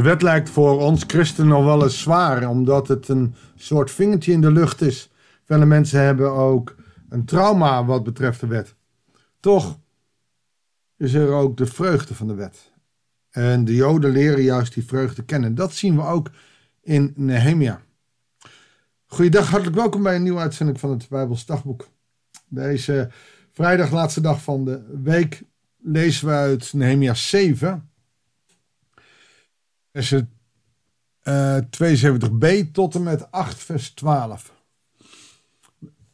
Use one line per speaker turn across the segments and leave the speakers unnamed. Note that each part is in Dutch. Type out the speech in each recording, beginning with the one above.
De wet lijkt voor ons christenen nog wel eens zwaar, omdat het een soort vingertje in de lucht is. Vele mensen hebben ook een trauma wat betreft de wet. Toch is er ook de vreugde van de wet. En de Joden leren juist die vreugde kennen. Dat zien we ook in Nehemia. Goeiedag, hartelijk welkom bij een nieuwe uitzending van het Bijbels Dagboek. Deze vrijdag, laatste dag van de week, lezen we uit Nehemia 7 versen uh, 72b tot en met 8 vers 12.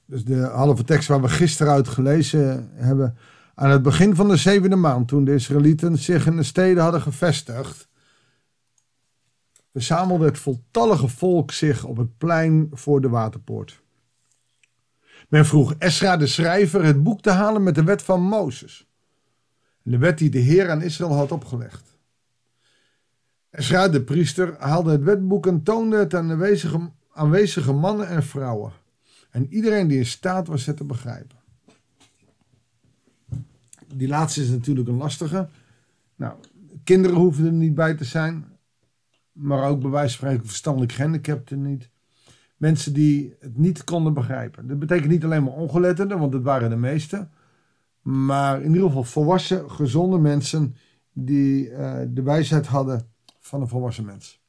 Dus de halve tekst waar we gisteren uit gelezen hebben. Aan het begin van de zevende maand, toen de Israëlieten zich in de steden hadden gevestigd, verzamelde het voltallige volk zich op het plein voor de waterpoort. Men vroeg Esra de schrijver het boek te halen met de wet van Mozes. De wet die de Heer aan Israël had opgelegd. Esra, de priester, haalde het wetboek en toonde het aan de aanwezige mannen en vrouwen. En iedereen die in staat was het te begrijpen. Die laatste is natuurlijk een lastige. Nou, kinderen hoeven er niet bij te zijn. Maar ook bij wijze van spreken verstandelijk gehandicapten niet. Mensen die het niet konden begrijpen. Dat betekent niet alleen maar ongeletterden, want dat waren de meeste. Maar in ieder geval volwassen, gezonde mensen die uh, de wijsheid hadden van een volwassen mens.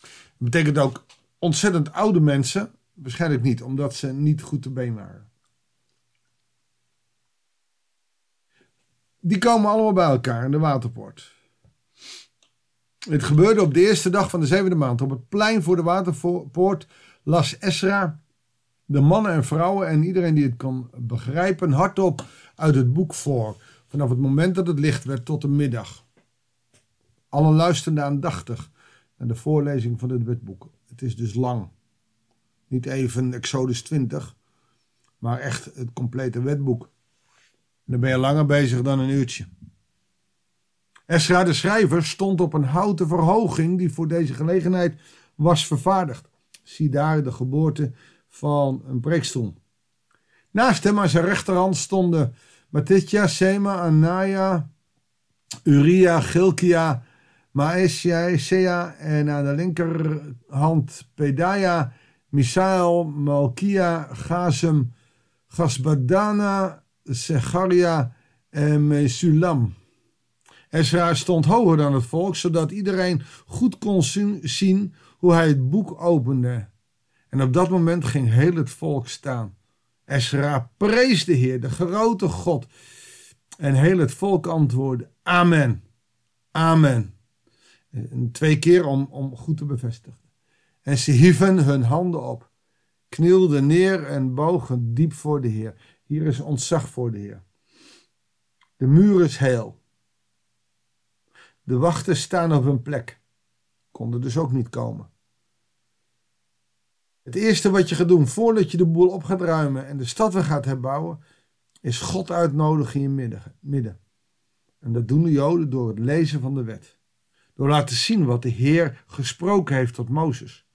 Dat betekent ook ontzettend oude mensen, waarschijnlijk niet, omdat ze niet goed te been waren. Die komen allemaal bij elkaar in de waterpoort. Het gebeurde op de eerste dag van de zevende maand. Op het plein voor de waterpoort las Esra de mannen en vrouwen en iedereen die het kan begrijpen hardop uit het boek voor. Vanaf het moment dat het licht werd tot de middag. Alle luisterden aandachtig naar de voorlezing van het wetboek. Het is dus lang. Niet even Exodus 20, maar echt het complete wetboek. Dan ben je langer bezig dan een uurtje. Esra de schrijver stond op een houten verhoging die voor deze gelegenheid was vervaardigd. Zie daar de geboorte van een preekstoel. Naast hem aan zijn rechterhand stonden Matitja, Sema, Anaya, Uria, Gilkia Maesja, Sea en aan de linkerhand Pedaya, Misael, Malkia, Gazem, Gasbadana, Secharia en Mesulam. Ezra stond hoger dan het volk, zodat iedereen goed kon zien hoe hij het boek opende. En op dat moment ging heel het volk staan. Ezra prees de Heer, de grote God. En heel het volk antwoordde: Amen. Amen. Twee keer om, om goed te bevestigen. En ze hieven hun handen op, knielden neer en bogen diep voor de Heer. Hier is ontzag voor de Heer. De muur is heel. De wachten staan op hun plek. Konden dus ook niet komen. Het eerste wat je gaat doen voordat je de boel op gaat ruimen en de stad weer gaat herbouwen, is God uitnodigen in je midden. En dat doen de Joden door het lezen van de wet. Door laten zien wat de Heer gesproken heeft tot Mozes.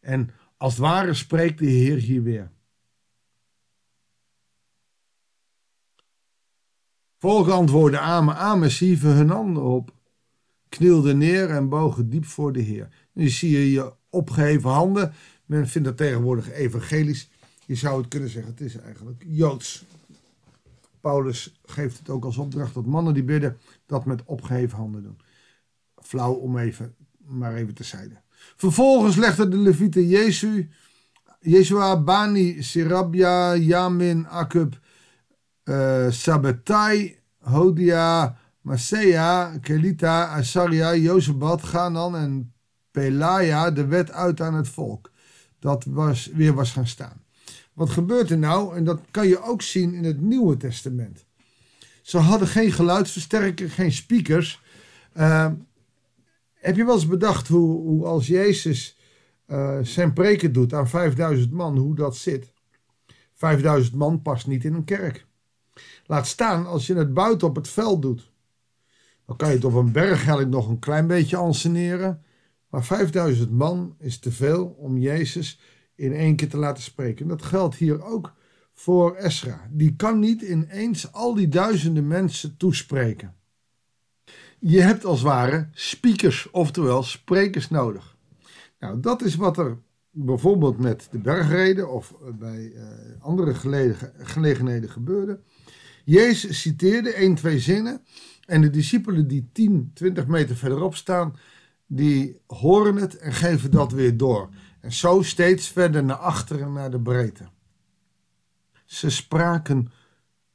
En als het ware spreekt de Heer hier weer. Volk antwoordde Amen, Amen, hieven hun handen op, knielden neer en bogen diep voor de Heer. Nu zie je je opgeheven handen. Men vindt dat tegenwoordig evangelisch. Je zou het kunnen zeggen, het is eigenlijk Joods. Paulus geeft het ook als opdracht dat mannen die bidden dat met opgeheven handen doen flauw om even, maar even terzijde. Vervolgens legde de Levieten Jezu, Jezua, Bani, Sirabia, Yamin, Akub, uh, Sabbatai, Hodia, Masea, Kelita, Asaria, Jozebad, Ganan en Pelaya de wet uit aan het volk. Dat was, weer was gaan staan. Wat gebeurt er nou? En dat kan je ook zien in het Nieuwe Testament. Ze hadden geen geluidsversterker, geen speakers. Uh, heb je wel eens bedacht hoe, hoe als Jezus uh, zijn preken doet aan 5000 man, hoe dat zit? 5000 man past niet in een kerk. Laat staan als je het buiten op het veld doet. Dan kan je het op een berghelling nog een klein beetje anseneren. Maar 5000 man is te veel om Jezus in één keer te laten spreken. dat geldt hier ook voor Esra. Die kan niet ineens al die duizenden mensen toespreken. Je hebt als ware speakers, oftewel sprekers nodig. Nou, dat is wat er bijvoorbeeld met de bergreden of bij uh, andere gelegenheden gebeurde. Jezus citeerde één, twee zinnen en de discipelen die 10, 20 meter verderop staan, die horen het en geven dat weer door. En zo steeds verder naar achteren, naar de breedte. Ze spraken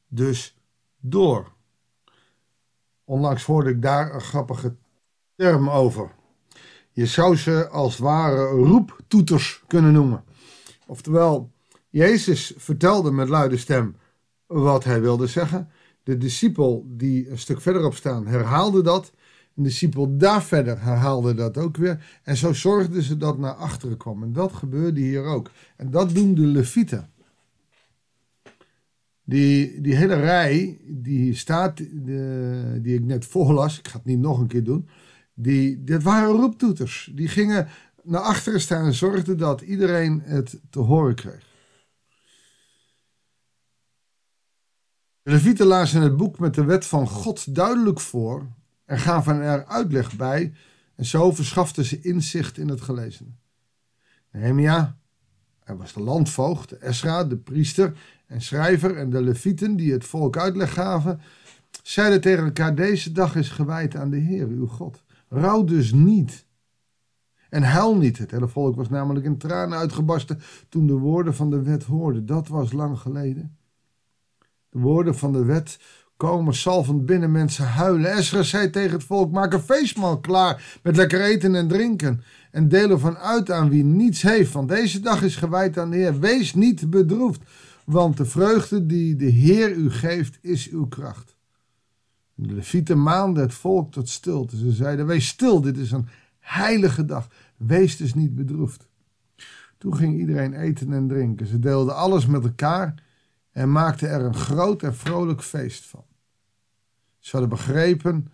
dus door. Onlangs hoorde ik daar een grappige term over. Je zou ze als ware roeptoeters kunnen noemen. Oftewel, Jezus vertelde met luide stem wat hij wilde zeggen. De discipel die een stuk verderop staan herhaalde dat. De discipel daar verder herhaalde dat ook weer. En zo zorgden ze dat naar achteren kwam. En dat gebeurde hier ook. En dat doen de levieten. Die, die hele rij die hier staat, de, die ik net voorlas, ik ga het niet nog een keer doen. Die, dit waren roeptoeters. Die gingen naar achteren staan en zorgden dat iedereen het te horen kreeg. De Levieten lazen het boek met de wet van God duidelijk voor en gaven er uitleg bij. En zo verschaften ze inzicht in het gelezene. Nehemia, hij was de landvoogd, Esra, de priester en schrijver en de levieten die het volk uitleg gaven, zeiden tegen elkaar, deze dag is gewijd aan de Heer, uw God. Rouw dus niet. En huil niet. Het hele volk was namelijk in tranen uitgebarsten toen de woorden van de wet hoorden. Dat was lang geleden. De woorden van de wet komen salvend binnen, mensen huilen. Esra zei tegen het volk, maak een feestmaal klaar met lekker eten en drinken. En deel ervan uit aan wie niets heeft, want deze dag is gewijd aan de Heer. Wees niet bedroefd, want de vreugde die de Heer u geeft, is uw kracht. De levieten maanden het volk tot stilte. Ze zeiden, wees stil, dit is een heilige dag. Wees dus niet bedroefd. Toen ging iedereen eten en drinken. Ze deelden alles met elkaar en maakten er een groot en vrolijk feest van. Ze hadden begrepen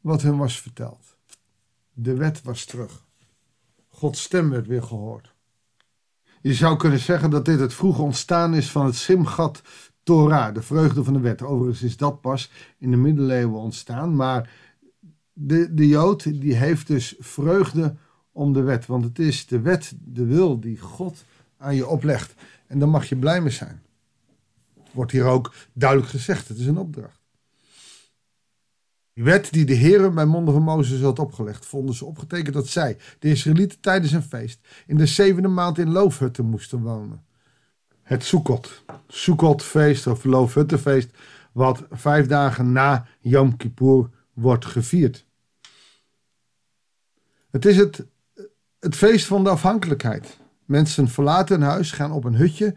wat hun was verteld. De wet was terug. Gods stem werd weer gehoord. Je zou kunnen zeggen dat dit het vroege ontstaan is van het Simgat Torah, de vreugde van de wet. Overigens is dat pas in de middeleeuwen ontstaan, maar de, de Jood die heeft dus vreugde om de wet, want het is de wet, de wil die God aan je oplegt. En daar mag je blij mee zijn. Wordt hier ook duidelijk gezegd, het is een opdracht. Die wet die de Heer bij monden van Mozes had opgelegd, vonden ze opgetekend dat zij, de Israëlieten tijdens een feest, in de zevende maand in loofhutten moesten wonen. Het Sukkot, Sukkotfeest of loofhuttenfeest, wat vijf dagen na Yom Kippur wordt gevierd. Het is het, het feest van de afhankelijkheid. Mensen verlaten hun huis, gaan op een hutje,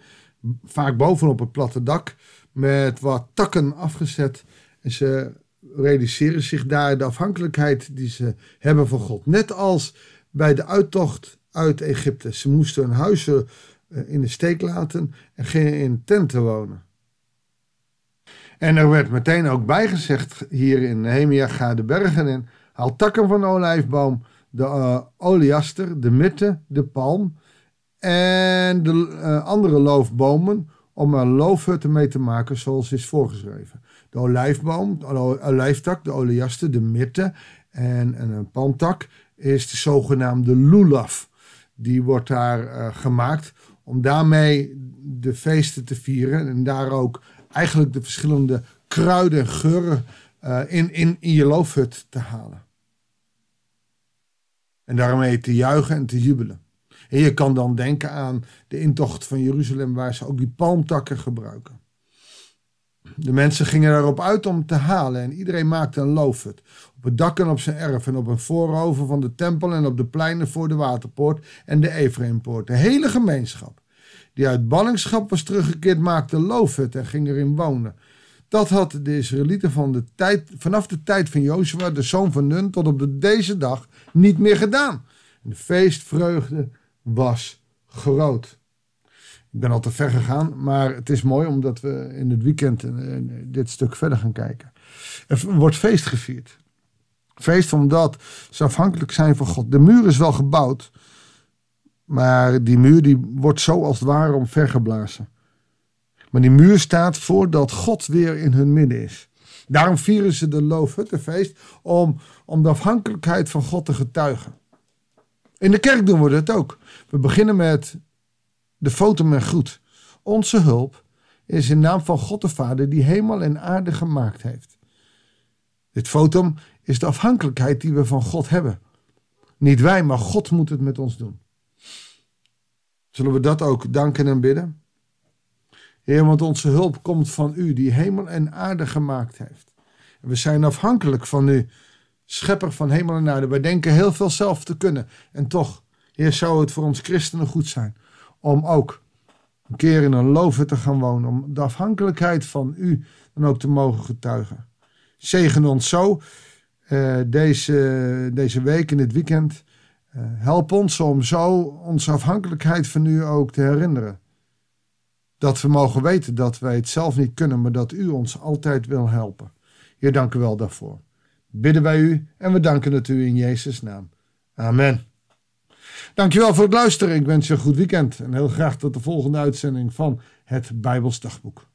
vaak bovenop het platte dak, met wat takken afgezet. En ze realiseren zich daar de afhankelijkheid die ze hebben van God. Net als bij de uittocht uit Egypte. Ze moesten hun huizen eh, in de steek laten en gingen in tenten wonen. En er werd meteen ook bijgezegd hier in Nehemia, ga de bergen in, haal takken van de olijfboom, de uh, oliaster, de mitte, de palm en de uh, andere loofbomen om er loofhutten mee te maken zoals is voorgeschreven. De olijfboom, de olijftak, de oliaster, de mitte en, een palmtak is de zogenaamde lulaf. Die wordt daar uh, gemaakt om daarmee de feesten te vieren en daar ook eigenlijk de verschillende kruiden en geuren uh, in, in, in je loofhut te halen. En daarmee te juichen en te jubelen. En je kan dan denken aan de intocht van Jeruzalem, waar ze ook die palmtakken gebruiken. De mensen gingen daarop uit om te halen en iedereen maakte een loofhut. Op het dak en op zijn erf en op een voorover van de tempel en op de pleinen voor de waterpoort en de Ephraimpoort. De hele gemeenschap die uit ballingschap was teruggekeerd maakte loofhut en ging erin wonen. Dat had de Israëlieten van de tijd, vanaf de tijd van Jozua, de zoon van Nun, tot op de, deze dag niet meer gedaan. De feestvreugde was groot. Ik ben al te ver gegaan, maar het is mooi omdat we in het weekend eh, dit stuk verder gaan kijken. Er wordt feest gevierd. Feest omdat ze afhankelijk zijn van God. De muur is wel gebouwd, maar die muur die wordt zo als het ware omvergeblazen. Maar die muur staat voordat God weer in hun midden is. Daarom vieren ze de Loofhuttenfeest om, om de afhankelijkheid van God te getuigen. In de kerk doen we dat ook. We beginnen met de foto met groet. Onze hulp is in naam van God de Vader die hemel en aarde gemaakt heeft. Dit fotum is de afhankelijkheid die we van God hebben. Niet wij, maar God moet het met ons doen. Zullen we dat ook danken en bidden? Heer, want onze hulp komt van U, die hemel en aarde gemaakt heeft. we zijn afhankelijk van U, schepper van hemel en aarde. Wij denken heel veel zelf te kunnen. En toch, Heer, zou het voor ons christenen goed zijn om ook een keer in een loven te gaan wonen. Om de afhankelijkheid van U dan ook te mogen getuigen. Zegen ons zo uh, deze, deze week in dit weekend. Uh, help ons om zo onze afhankelijkheid van U ook te herinneren. Dat we mogen weten dat wij het zelf niet kunnen, maar dat U ons altijd wil helpen. Heer, dank u wel daarvoor. Bidden wij U en we danken het U in Jezus' naam. Amen. Dankjewel voor het luisteren. Ik wens je een goed weekend en heel graag tot de volgende uitzending van het Bijbelsdagboek.